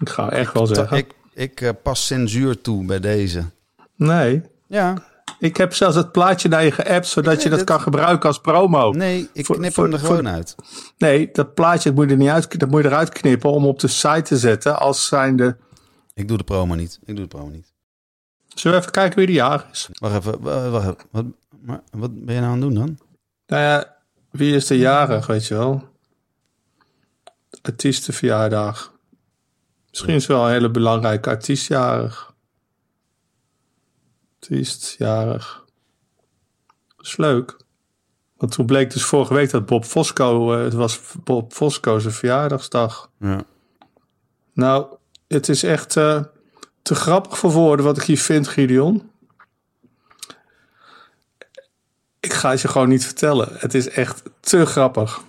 Ik ga echt wel zeggen. Ik, ik eh, pas censuur toe bij deze. Nee, Ja, ik heb zelfs het plaatje naar je geappt, zodat je dat kan gebruiken als promo. nee, ik knip voor- hem er voor- gewoon uit. Nee, dat plaatje moet je er niet uit, dat moet je eruit knippen om op de site te zetten als zijnde... Ik doe de promo niet. Ik doe de promo niet. Zullen we even kijken wie de jaar is? Wacht even, wa- wacht even. Wat, maar, wat ben je nou aan het doen dan? Nou ja, wie is de jarig, weet je wel? Artiestenverjaardag. Misschien is wel een hele belangrijke artiestjarig. Artiestjarig. Dat is leuk. Want toen bleek dus vorige week dat Bob Fosco... eh, het was Bob Fosco's verjaardagsdag. Ja. Nou, het is echt eh, te grappig voor woorden wat ik hier vind, Gideon. Ik ga het je gewoon niet vertellen. Het is echt te grappig.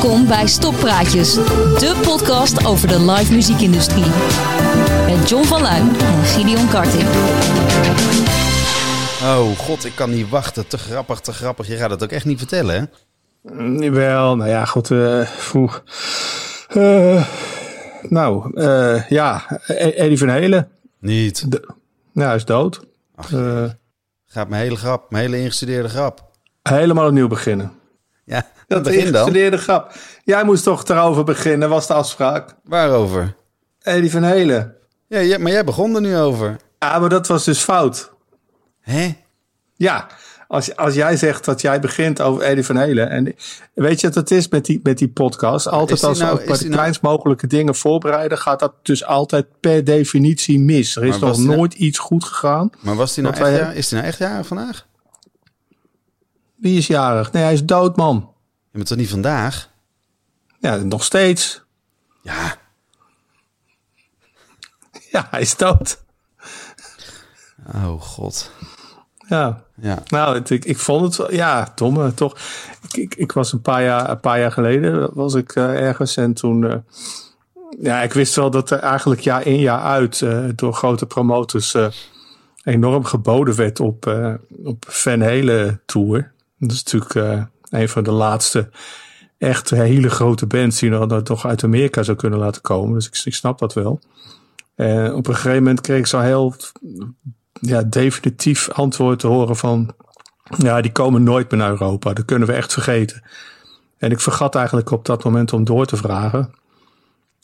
Welkom bij Stoppraatjes, de podcast over de live muziekindustrie. Met John van Luijn en Gideon Karting. Oh god, ik kan niet wachten. Te grappig, te grappig. Je gaat het ook echt niet vertellen, hè? Mm, Wel, nou ja, goed. eh, poeh. Eh, nou, eh, ja, E- Eddie van Helen. Niet. De, ja, hij is dood. Ach, Eh, Gaat mijn hele grap, mijn hele ingestudeerde grap. helemaal opnieuw beginnen. Ja, Dat begin dan. grap. Jij moest toch erover beginnen, was de afspraak. Waarover? Eddie van Helen. Ja, maar jij begon er nu over. Ja, maar dat was dus fout. Hè? Ja, als, als jij zegt dat jij begint over Eddie van Helen. En weet je wat het is met die, met die podcast? Altijd als we nou- bij de nou- kleinst mogelijke dingen voorbereiden, gaat dat dus altijd per definitie mis. Er is nog nou- nooit iets goed gegaan. Maar was die nou echt, wij- ja, is die nou echt jarig vandaag? Wie is jarig? Nee, hij is dood, man. Je bent toch niet vandaag? Ja, nog steeds. Ja. Ja, hij is dood. Oh god. Ja. Ja. Nou, het- ik, ik vond het wel, ja, domme toch. Ik, ik, ik was een paar jaar, een paar jaar geleden, was ik eh, ergens en toen, eh, ja, ik wist wel dat er eigenlijk jaar in jaar uit eh, door grote promotors enorm geboden werd op, op Van Halen tour. Dat is natuurlijk eh, een van de laatste echt hele grote bands die nog, nog toch uit Amerika zou kunnen laten komen. Dus ik, ik snap dat wel. En op een gegeven moment kreeg ik zo heel ja, definitief antwoord te horen van... ja, die komen nooit meer naar Europa. Dat kunnen we echt vergeten. En ik vergat eigenlijk op dat moment om door te vragen.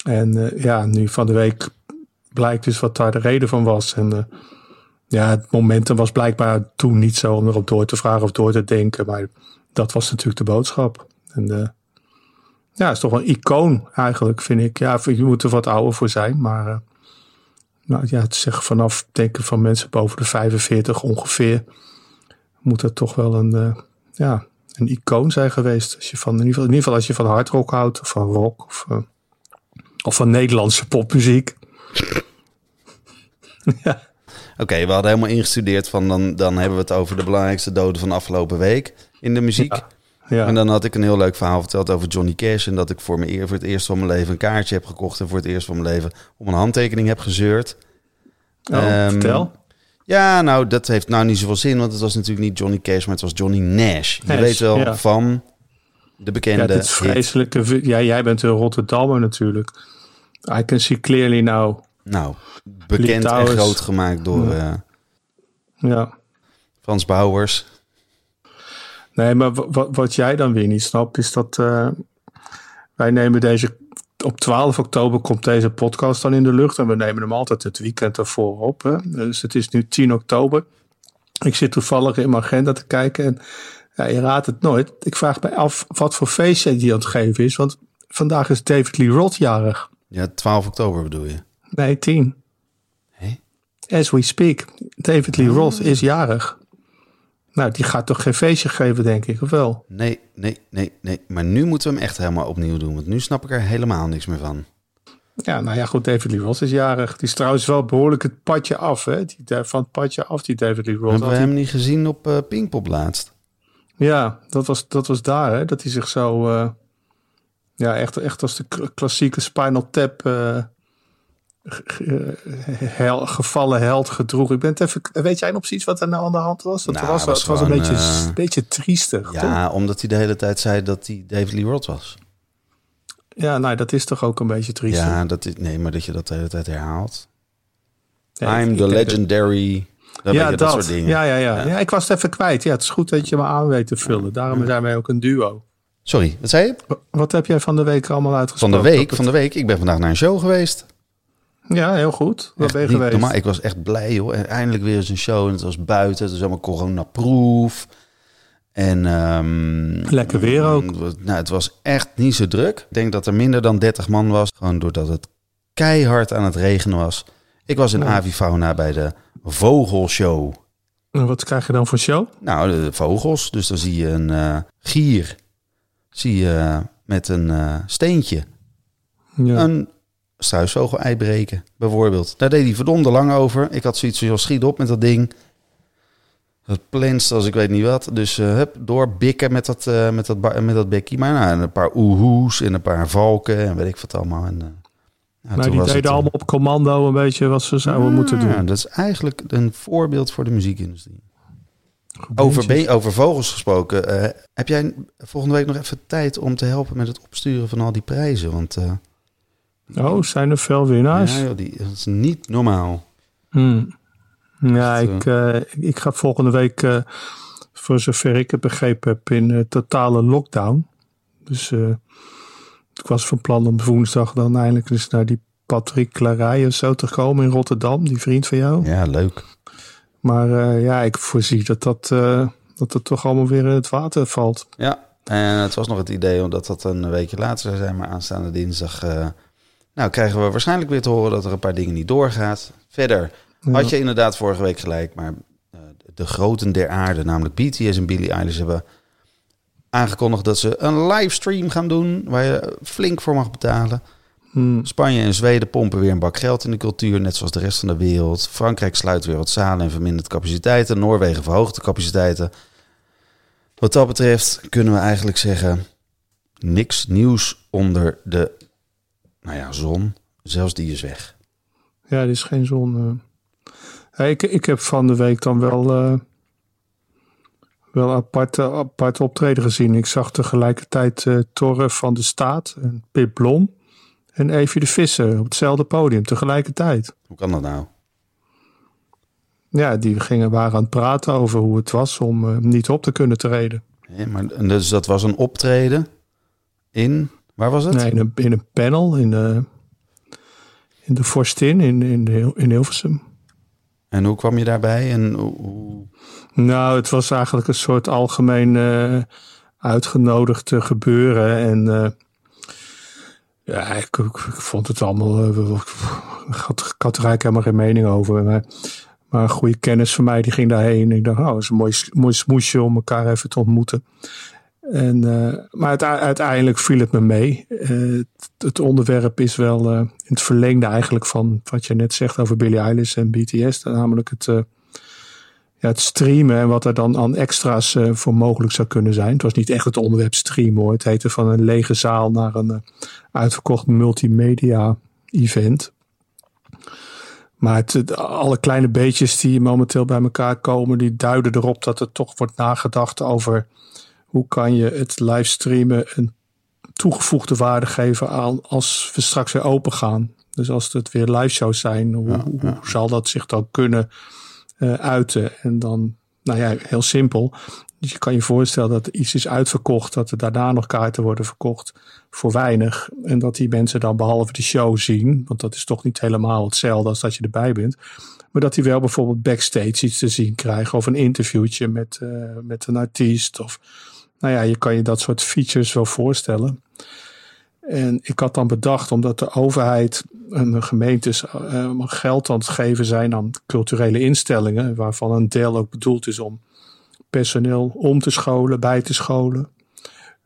En eh, ja, nu van de week blijkt dus wat daar de reden van was. En eh, ja, het momentum was blijkbaar toen niet zo om erop door te vragen of door te denken. Maar dat was natuurlijk de boodschap. En eh, ja, het is toch wel een icoon eigenlijk, vind ik. Ja, je moet er wat ouder voor zijn, maar... eh, nou ja, het zeggen vanaf denken van mensen boven de 45 ongeveer, moet dat toch wel een, eh, ja, een icoon zijn geweest. Als je van, in, ieder geval, in ieder geval als je van hardrock houdt, of van rock, of, of van Nederlandse popmuziek. ja, Oké, we hadden helemaal ingestudeerd van dan, dan hebben we het over de belangrijkste doden van de afgelopen week in de muziek. Ja. ja. En dan had ik een heel leuk verhaal verteld over Johnny Cash. En dat ik voor, mijn eer, voor het eerst van mijn leven een kaartje heb gekocht. En voor het eerst van mijn leven om een handtekening heb gezeurd. oh, ehm, vertel. Ja, nou, dat heeft nou niet zoveel zin. Want het was natuurlijk niet Johnny Cash, maar het was Johnny Nash. Je weet wel ja. van de bekende Ja, dit is vreselijke. Ja, jij bent een Rotterdammer natuurlijk. I can see clearly now. Nou, bekend en groot gemaakt door eh, Ja. Frans Bauers. Nee, maar wa- wa- wat jij dan weer niet snapt, is dat eh, wij nemen deze. Op 12 oktober komt deze podcast dan in de lucht. En we nemen hem altijd het weekend ervoor op. Hè? Dus het is nu 10 oktober. Ik zit toevallig in mijn agenda te kijken. En ja, je raadt het nooit. Ik vraag me af wat voor feestje die aan het geven is. Want vandaag is David Lee Roth jarig. Ja, 12 oktober bedoel je. Nee, 10. Hé? As we speak. David Lee Roth is jarig. Nou, die gaat toch geen feestje geven, denk ik, of wel? Nee, nee, nee, nee. Maar nu moeten we hem echt helemaal opnieuw doen. Want nu snap ik er helemaal niks meer van. Ja, nou ja, goed, David Lee Roth is jarig. Die is trouwens wel behoorlijk het padje af, hè? Die, daar- van het padje af, die David Lee Roth. Hebben we hem niet gezien op eh Pinkpop laatst? Ja, dat was, dat was daar, hè? Dat hij zich zo... eh, ja, echt, echt als de kl- klassieke Spinal Tap... eh, hel, gevallen held gedroeg. Ik ben het even, weet jij nog precies wat er nou aan de hand was? Dat Nou, was, was was een gewoon, beetje, eh, een beetje triestig. toch? Ja, omdat hij de hele tijd zei dat hij David Lee Roth was. ja, nou, dat is toch ook een beetje triestig. Ja, dat is, nee, maar dat je dat de hele tijd herhaalt. Ja, I'm the legendary. Dat, ja, dat. soort dingen. Ja, ja, ja, Ja. ja. ik was het even kwijt. Ja, het is goed dat je me aan weet te vullen. Daarom zijn wij ook een duo. Sorry, wat zei je? Wat heb jij van de week allemaal Van uitgesproken? de week, van de week. Ik ben vandaag naar een show geweest. Ja, heel goed. Waar ben je geweest? normaal. Ik was echt blij, joh. En eindelijk weer eens een show. En het was buiten. Het was allemaal coronaproof. En... ehm, Lekker weer ook. het was- Nou, het was echt niet zo druk. Ik denk dat er minder dan 30 man was. Gewoon doordat het keihard aan het regenen was. Ik was in Ja. Avifauna bij de Vogelshow. En Wat krijg je dan voor show? Nou, de vogels. Dus dan zie je een eh, gier. Zie je met een eh, steentje Ja. een struisvogel-ei breken, bijvoorbeeld. Daar deed hij verdomde lang over. Ik had zoiets van, schiet op met dat ding. Dat plenst als ik weet niet wat. Dus eh hup, doorbikken met dat, eh, met dat, met dat bekkie. Maar nou, en een paar oehoes en een paar valken en weet ik wat allemaal. En, nou, maar die deden het, allemaal op commando een beetje wat ze zouden moeten doen. Dat is eigenlijk een voorbeeld voor de muziekindustrie. Over, over vogels gesproken. heb jij volgende week nog even tijd om te helpen met het opsturen van al die prijzen? Want eh, Oh, zijn er veel winnaars? ja, joh, die, dat is niet normaal. Hmm. Ja, Echt, ik, eh, ik ga volgende week, eh, voor zover ik het begrepen heb, in eh, totale lockdown. Dus eh, ik was van plan om woensdag dan eindelijk eens naar die Patrick Clarij of zo te komen in Rotterdam, die vriend van jou. Ja, leuk. Maar eh, ja, ik voorzie dat dat, eh, dat het toch allemaal weer in het water valt. Ja, en het was nog het idee omdat dat een weekje later zou zijn, maar aanstaande dinsdag. Nou, krijgen we waarschijnlijk weer te horen dat er een paar dingen niet doorgaat. Verder had je inderdaad vorige week gelijk, maar eh, de groten der aarde, namelijk BTS en Billie Eilish, hebben aangekondigd dat ze een livestream gaan doen waar je flink voor mag betalen. Hmm. Spanje en Zweden pompen weer een bak geld in de cultuur, net zoals de rest van de wereld. Frankrijk sluit weer wat zalen en vermindert capaciteiten. Noorwegen verhoogt de capaciteiten. Wat dat betreft kunnen we eigenlijk zeggen: niks nieuws onder de nou ja, zon. Zelfs die is weg. Ja, er is geen zon. eh. Hey, ik, ik heb van de week dan wel, eh wel apart, eh, apart optreden gezien. Ik zag tegelijkertijd eh Torre van de Staat en Pip Blom en Evie de Visser op hetzelfde podium tegelijkertijd. Hoe kan dat nou? Ja, die gingen, waren aan het praten over hoe het was om niet op te kunnen treden. Ja, maar, dus dat was een optreden in. Waar was het? Nee, in een, in een panel in de, in de Forstin in, in, in Hilversum. En hoe kwam je daarbij? En hoe, Nou, het was eigenlijk een soort algemeen eh uitgenodigd eh, gebeuren. En eh, ja, ik, vond het allemaal. eh, ik, had, ik had er eigenlijk helemaal geen mening over. Maar, maar een goede kennis van mij die ging daarheen. Ik dacht, oh, dat is een mooi, mooi smoesje om elkaar even te ontmoeten. En, eh, maar uite- uiteindelijk viel het me mee. Eh, het, onderwerp is wel eh, in het verlengde eigenlijk van wat je net zegt over Billie Eilish en BTS. Namelijk het, ja, het streamen en wat er dan aan extra's voor mogelijk zou kunnen zijn. Het was niet echt het onderwerp streamen hoor. Het heette van een lege zaal naar een uitverkocht multimedia event. Maar alle kleine beetjes die momenteel bij elkaar komen, die duiden erop dat er toch wordt nagedacht over hoe kan je het livestreamen een toegevoegde waarde geven aan als we straks weer open gaan. Dus als het weer live shows zijn, hoe, hoe zal dat zich dan kunnen eh, uiten? En dan, nou ja, heel simpel. Dus je kan je voorstellen dat iets is uitverkocht, dat er daarna nog kaarten worden verkocht voor weinig. En dat die mensen dan behalve de show zien, want dat is toch niet helemaal hetzelfde als dat je erbij bent. Maar dat die wel bijvoorbeeld backstage iets te zien krijgen of een interviewtje met, eh, met een artiest. Of nou ja, je kan je dat soort features wel voorstellen. En ik had dan bedacht, omdat de overheid en de gemeentes eh, geld aan het geven zijn aan culturele instellingen, waarvan een deel ook bedoeld is om personeel om te scholen, bij te scholen.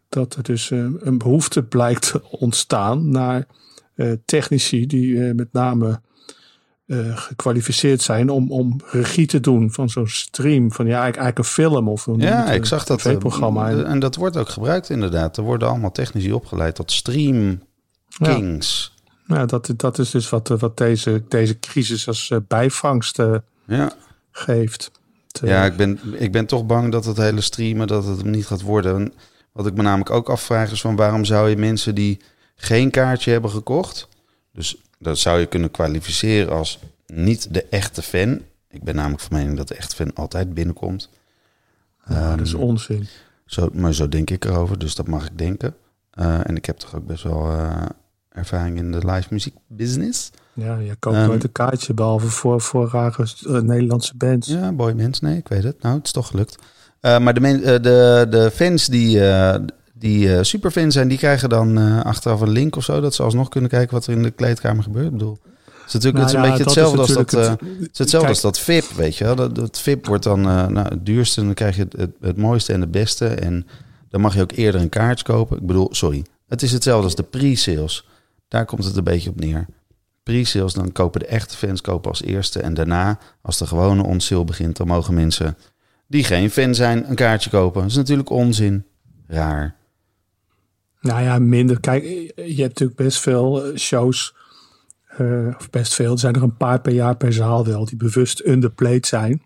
Dat er dus eh, een behoefte blijkt te ontstaan naar eh, technici die eh, met name eh, gekwalificeerd zijn om, om regie te doen van zo'n stream. Van ja, eigenlijk, eigenlijk een film of een, Ja, een ik zag dat. eh, tv-programma. de- En dat wordt ook gebruikt inderdaad. Er worden allemaal technici opgeleid tot stream Ja. kings. Nou, dat, dat is dus wat, wat deze, deze crisis als eh, bijvangst uh, Ja, geeft. Te- ja ik, ben, ik ben toch bang dat het hele streamen dat het hem niet gaat worden. En Wat ik me namelijk ook afvraag is van waarom zou je mensen die geen kaartje hebben gekocht, dus dat zou je kunnen kwalificeren als niet de echte fan. Ik ben namelijk van mening dat de echte fan altijd binnenkomt. Ja, dat is Ehm, onzin. Zo, maar zo denk ik erover, dus dat mag ik denken. Eh, en ik heb toch ook best wel eh, ervaring in de live muziek business. Ja, je koopt ehm, nooit een kaartje, behalve voor, voor rare eh, Nederlandse bands. Ja, boy mens, nee, ik weet het. Nou, het is toch gelukt. Maar de, men, de, de fans die, die eh, superfans zijn, die krijgen dan eh, achteraf een link of zo. Dat ze alsnog kunnen kijken wat er in de kleedkamer gebeurt. Ik bedoel, het is natuurlijk het is een Nou ja, beetje hetzelfde als dat... eh, het- hetzelfde Kijk, als dat VIP, weet je wel. Dat, dat VIP wordt dan nou, het duurste en dan krijg je het, het, het mooiste en het beste. En dan mag je ook eerder een kaart kopen. Ik bedoel, sorry. Het is hetzelfde als de pre-sales. Daar komt het een beetje op neer. Pre-sales, dan kopen de echte fans kopen als eerste. En daarna, als de gewone on-sale begint, dan mogen mensen die geen fan zijn een kaartje kopen. Dat is natuurlijk onzin. Raar. Nou ja, minder. Kijk, je hebt natuurlijk best veel eh, shows. eh, of best veel. Er zijn er een paar per jaar per zaal wel. Die bewust underplayed zijn.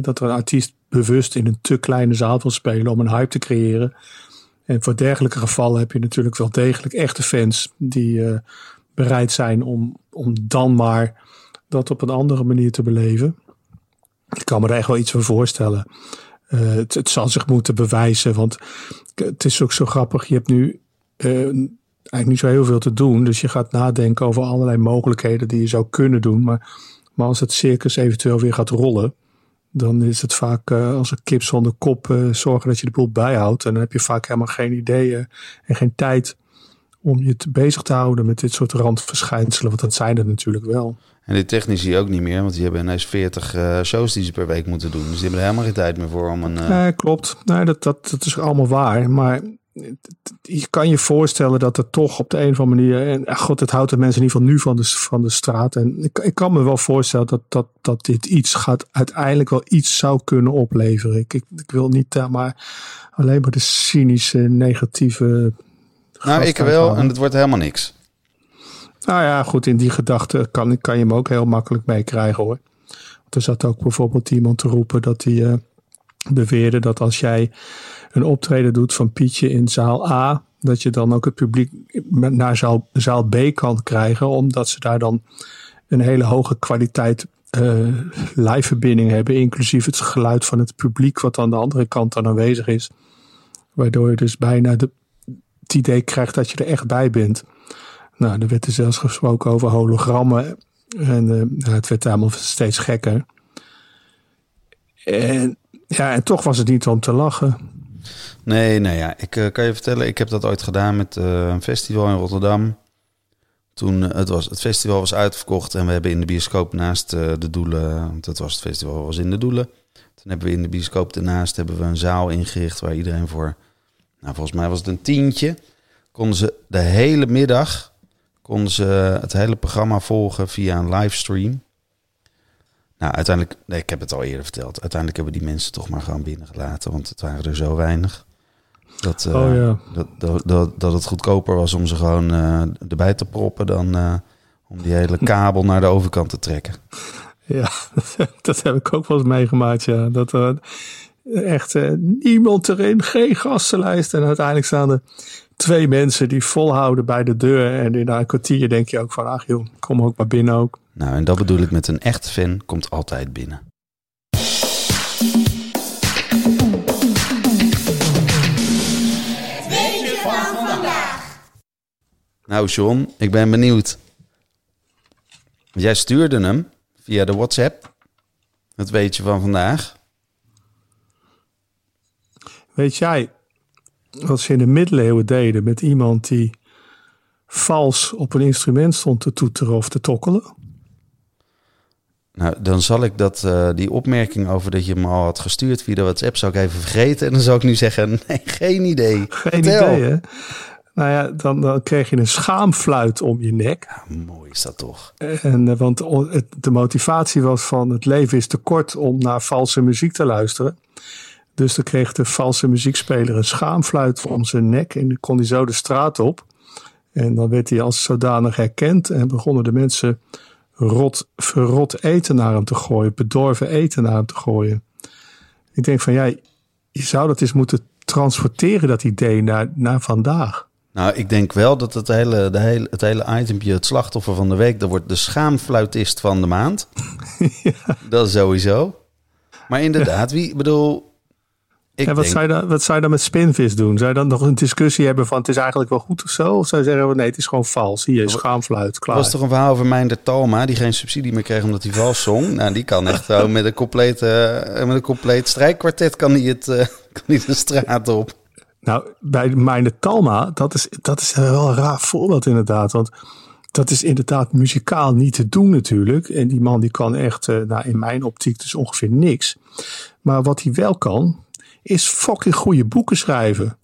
Dat er een artiest bewust in een te kleine zaal wil spelen. Om een hype te creëren. En voor dergelijke gevallen heb je natuurlijk wel degelijk echte fans. Die eh, bereid zijn om, om dan maar dat op een andere manier te beleven. Ik kan me er echt wel iets van voorstellen. Het zal zich moeten bewijzen. Want het is ook zo grappig. Je hebt nu eh, eigenlijk niet zo heel veel te doen. Dus je gaat nadenken over allerlei mogelijkheden die je zou kunnen doen. Maar, maar als het circus eventueel weer gaat rollen, dan is het vaak eh, als een kip zonder kop eh, zorgen dat je de boel bijhoudt. En dan heb je vaak helemaal geen ideeën en geen tijd om je te bezig te houden met dit soort randverschijnselen. Want dat zijn er natuurlijk wel. En die technici ook niet meer, want die hebben ineens 40 eh, shows die ze per week moeten doen. Dus die hebben er helemaal geen tijd meer voor om een... eh, Nee, klopt. Nee, dat, dat, dat is allemaal waar. Maar je kan je voorstellen dat er toch op de een of andere manier. En ach, god, het houdt de mensen in ieder geval nu van de, van de straat. En ik, ik kan me wel voorstellen dat, dat, dat dit iets gaat. uiteindelijk wel iets zou kunnen opleveren. Ik, ik, ik wil niet uh, maar alleen maar de cynische, negatieve. nou, ik wel, en het wordt helemaal niks. Nou ja, goed, in die gedachte kan, kan je hem ook heel makkelijk meekrijgen hoor. Want er zat ook bijvoorbeeld iemand te roepen dat hij uh, beweerde dat als jij een optreden doet van Pietje in zaal A, dat je dan ook het publiek naar zaal, B kan krijgen, omdat ze daar dan een hele hoge kwaliteit uh, live verbinding hebben, inclusief het geluid van het publiek wat aan de andere kant dan aanwezig is. Waardoor je dus bijna de, het idee krijgt dat je er echt bij bent. Nou, er werd er zelfs gesproken over hologrammen. En uh, het werd allemaal steeds gekker. En ja, en toch was het niet om te lachen. Nee, nou ja, ik uh, kan je vertellen, ik heb dat ooit gedaan met uh, een festival in Rotterdam. Toen uh, het, was, het festival was uitverkocht en we hebben in de bioscoop naast de doelen, want het was het festival was in de doelen. Toen hebben we in de bioscoop daarnaast hebben we een zaal ingericht waar iedereen voor, nou volgens mij was het een tientje, konden ze de hele middag konden ze het hele programma volgen via een livestream. Nou, uiteindelijk, nee, ik heb het al eerder verteld. Uiteindelijk hebben die mensen toch maar gewoon binnengelaten, want het waren er zo weinig. Dat, uh, oh, ja. dat, dat, dat, dat, het goedkoper was om ze gewoon uh, erbij te proppen dan uh, om die hele kabel naar de overkant te trekken. Ja, dat heb ik ook wel eens meegemaakt. Ja. Dat er echt niemand erin, geen gastenlijst. En uiteindelijk staan er twee mensen die volhouden bij de deur. En in een kwartier denk je ook van, ach joh, kom ook maar binnen ook. Nou, en dat bedoel ik met een echte fan komt altijd binnen. Weetje van vandaag. Nou, John, ik ben benieuwd. Jij stuurde hem via de WhatsApp. Het weetje van vandaag. Weet jij wat ze in de middeleeuwen deden met iemand die vals op een instrument stond te toeteren of te tokkelen? Nou, dan zal ik dat, uh, die opmerking over dat je hem al had gestuurd via de WhatsApp, zou ik even vergeten. En dan zou ik nu zeggen, nee, geen idee. Geen Vertel. idee, hè? Nou ja, dan, dan kreeg je een schaamfluit om je nek. Ja, mooi is dat toch? En, uh, want de motivatie was van het leven is te kort om naar valse muziek te luisteren. Dus dan kreeg de valse muziekspeler een schaamfluit om zijn nek en dan kon hij zo de straat op. En dan werd hij als zodanig herkend en begonnen de mensen rot, verrot eten naar hem te gooien, bedorven eten naar hem te gooien. Ik denk van ja, je zou dat eens moeten transporteren, dat idee, naar, naar vandaag. Nou, ik denk wel dat het hele, de hele, het hele itempje, het slachtoffer van de week, dat wordt de schaamfluitist van de maand. Dat is sowieso. Maar inderdaad, wie, bedoel... Ik en wat, denk, zou je dan, wat zou je dan met spinvis doen? Zou je dan nog een discussie hebben van het is eigenlijk wel goed of zo? Of zou je zeggen nee, het is gewoon vals. Hier, schaamfluit, er klaar. was toch een verhaal over Meinder Talma, die geen subsidie meer kreeg omdat hij vals zong. Nou, die kan echt zo met een compleet, eh, met een compleet strijkkwartet kan hij, het, eh, kan hij de straat op. Nou, bij mijn Talma, dat is, dat is wel een raar voorbeeld inderdaad. Want dat is inderdaad muzikaal niet te doen natuurlijk. En die man die kan echt, eh, nou, in mijn optiek dus ongeveer niks. Maar wat hij wel kan, is fucking goede boeken schrijven.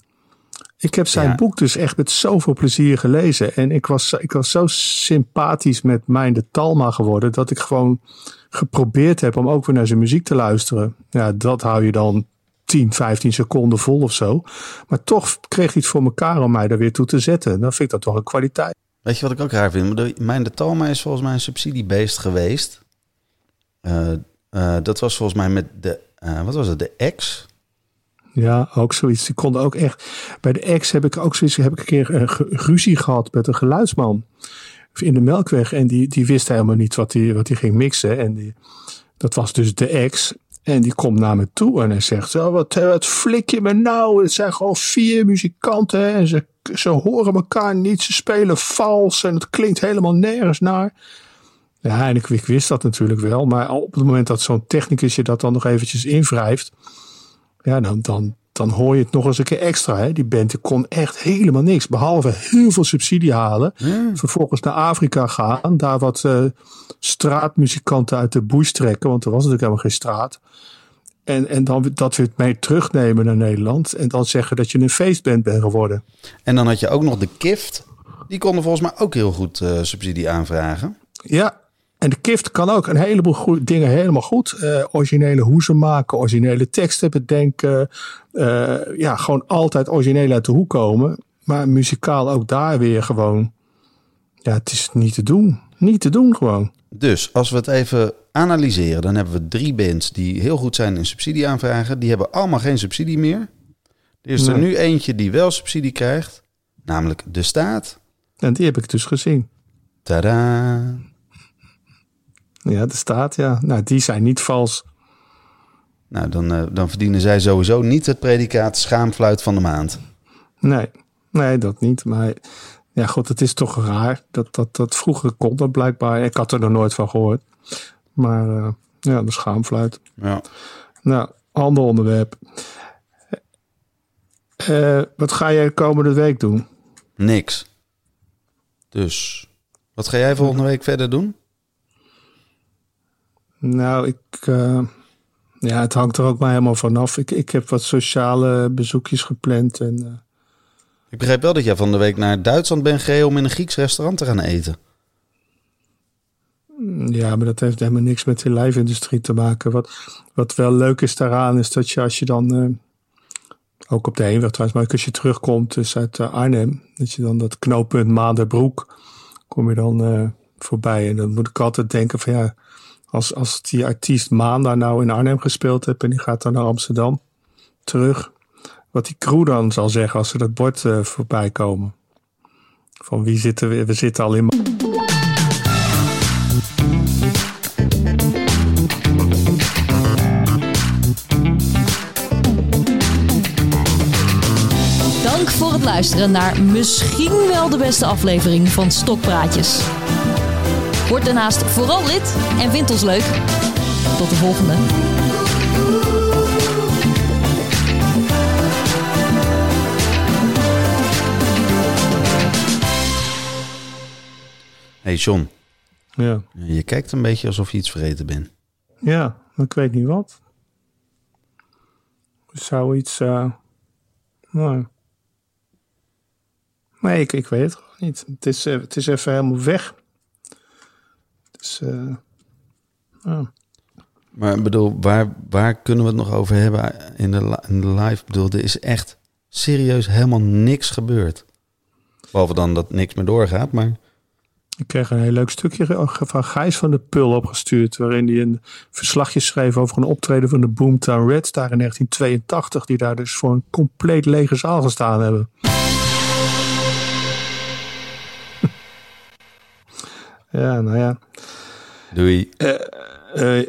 Ik heb zijn Ja. boek dus echt met zoveel plezier gelezen. En ik was, ik was zo sympathisch met mijn de Talma geworden. Dat ik gewoon geprobeerd heb om ook weer naar zijn muziek te luisteren. Ja, dat hou je dan 10, 15 seconden vol of zo. Maar toch kreeg hij het voor elkaar om mij daar weer toe te zetten. Dan vind ik dat toch een kwaliteit. Weet je wat ik ook raar vind? Mijn de Talma is volgens mij een subsidiebeest geweest. Eh, eh, dat was volgens mij met de, eh, wat was het, de ex? Ja, ook zoiets. Die konden ook echt. Bij de ex heb ik ook zoiets. Heb ik een keer een ge- ruzie gehad met een geluidsman in de Melkweg. En die, die wist helemaal niet wat hij wat die ging mixen. En die, dat was dus de ex. En die komt naar me toe en hij zegt: zo, wat, eh, wat flik je me nou? Het zijn gewoon vier muzikanten en ze, ze horen elkaar niet. Ze spelen vals en het klinkt helemaal nergens naar. Ja, en ik, ik wist dat natuurlijk wel. Maar op het moment dat zo'n technicus je dat dan nog eventjes invrijft. Ja, dan, dan, dan hoor je het nog eens een keer extra. Hè? Die band die kon echt helemaal niks. Behalve heel veel subsidie halen. Vervolgens naar Afrika gaan. Daar wat eh, straatmuzikanten uit de bush trekken. Want er was natuurlijk helemaal geen straat. En, en dan dat weer mee terugnemen naar Nederland. En dan zeggen dat je een feestband bent geworden. En dan had je ook nog de Kift. Die konden volgens mij ook heel goed eh, subsidie aanvragen. Ja, en de Kift kan ook een heleboel dingen helemaal goed. Eh, originele hoezen maken, originele teksten bedenken. Eh, ja, gewoon altijd origineel uit de hoek komen. Maar muzikaal ook daar weer gewoon. Ja, het is niet te doen. Niet te doen gewoon. Dus als we het even analyseren, dan hebben we drie bands die heel goed zijn in subsidie aanvragen. Die hebben allemaal geen subsidie meer. Er is er nu eentje die wel subsidie krijgt, namelijk de staat. En die heb ik dus gezien. Tada! Ja, de staat, ja. Nou, die zijn niet vals. Nou, dan, eh, dan verdienen zij sowieso niet het predicaat schaamfluit van de maand. Nee, nee, dat niet. Maar ja, goed, het is toch raar. Dat, dat, dat vroeger kon dat blijkbaar. Ik had er nog nooit van gehoord. Maar eh, ja, de schaamfluit. Ja. Nou, ander onderwerp. Eh, wat ga jij komende week doen? Niks. Dus, wat ga jij volgende week verder doen? Nou, ik. eh, ja, het hangt er ook maar helemaal vanaf. Ik, ik heb wat sociale bezoekjes gepland. En, eh, Ik begrijp wel dat jij van de week naar Duitsland bent gereden om in een Grieks restaurant te gaan eten. ja, maar dat heeft helemaal niks met de live-industrie te maken. Wat, wat wel leuk is daaraan, is dat je als je dan. eh, ook op de heenweg trouwens, maar als je terugkomt dus uit Arnhem. Dat je dan dat knooppunt Maanderbroek. kom je dan voorbij. En dan moet ik altijd denken van ja. Als, als die artiest Maan daar nou in Arnhem gespeeld heeft en die gaat dan naar Amsterdam terug. Wat die crew dan zal zeggen als ze dat bord eh, voorbij komen. Van wie zitten we? We zitten al in. Dank voor het luisteren naar misschien wel de beste aflevering van Stokpraatjes. Word daarnaast vooral lid en vind ons leuk. Tot de volgende. hey John, Ja. je kijkt een beetje alsof je iets vergeten bent. ja, maar ik weet niet wat. Zoiets. eh nou. Nee, ik, ik weet het gewoon niet. Het is, eh, het is even helemaal weg. Dus. Maar ik bedoel, waar, waar kunnen we het nog over hebben in de, in de live? Ik bedoel, er is echt serieus helemaal niks gebeurd. Behalve dan dat niks meer doorgaat, maar... Ik kreeg een heel leuk stukje van Gijs van de Pul opgestuurd. Waarin hij een verslagje schreef over een optreden van de Boomtown Reds daar in 1982. Die daar dus voor een compleet lege zaal gestaan hebben. Ja, nou ja. Doei. Uh,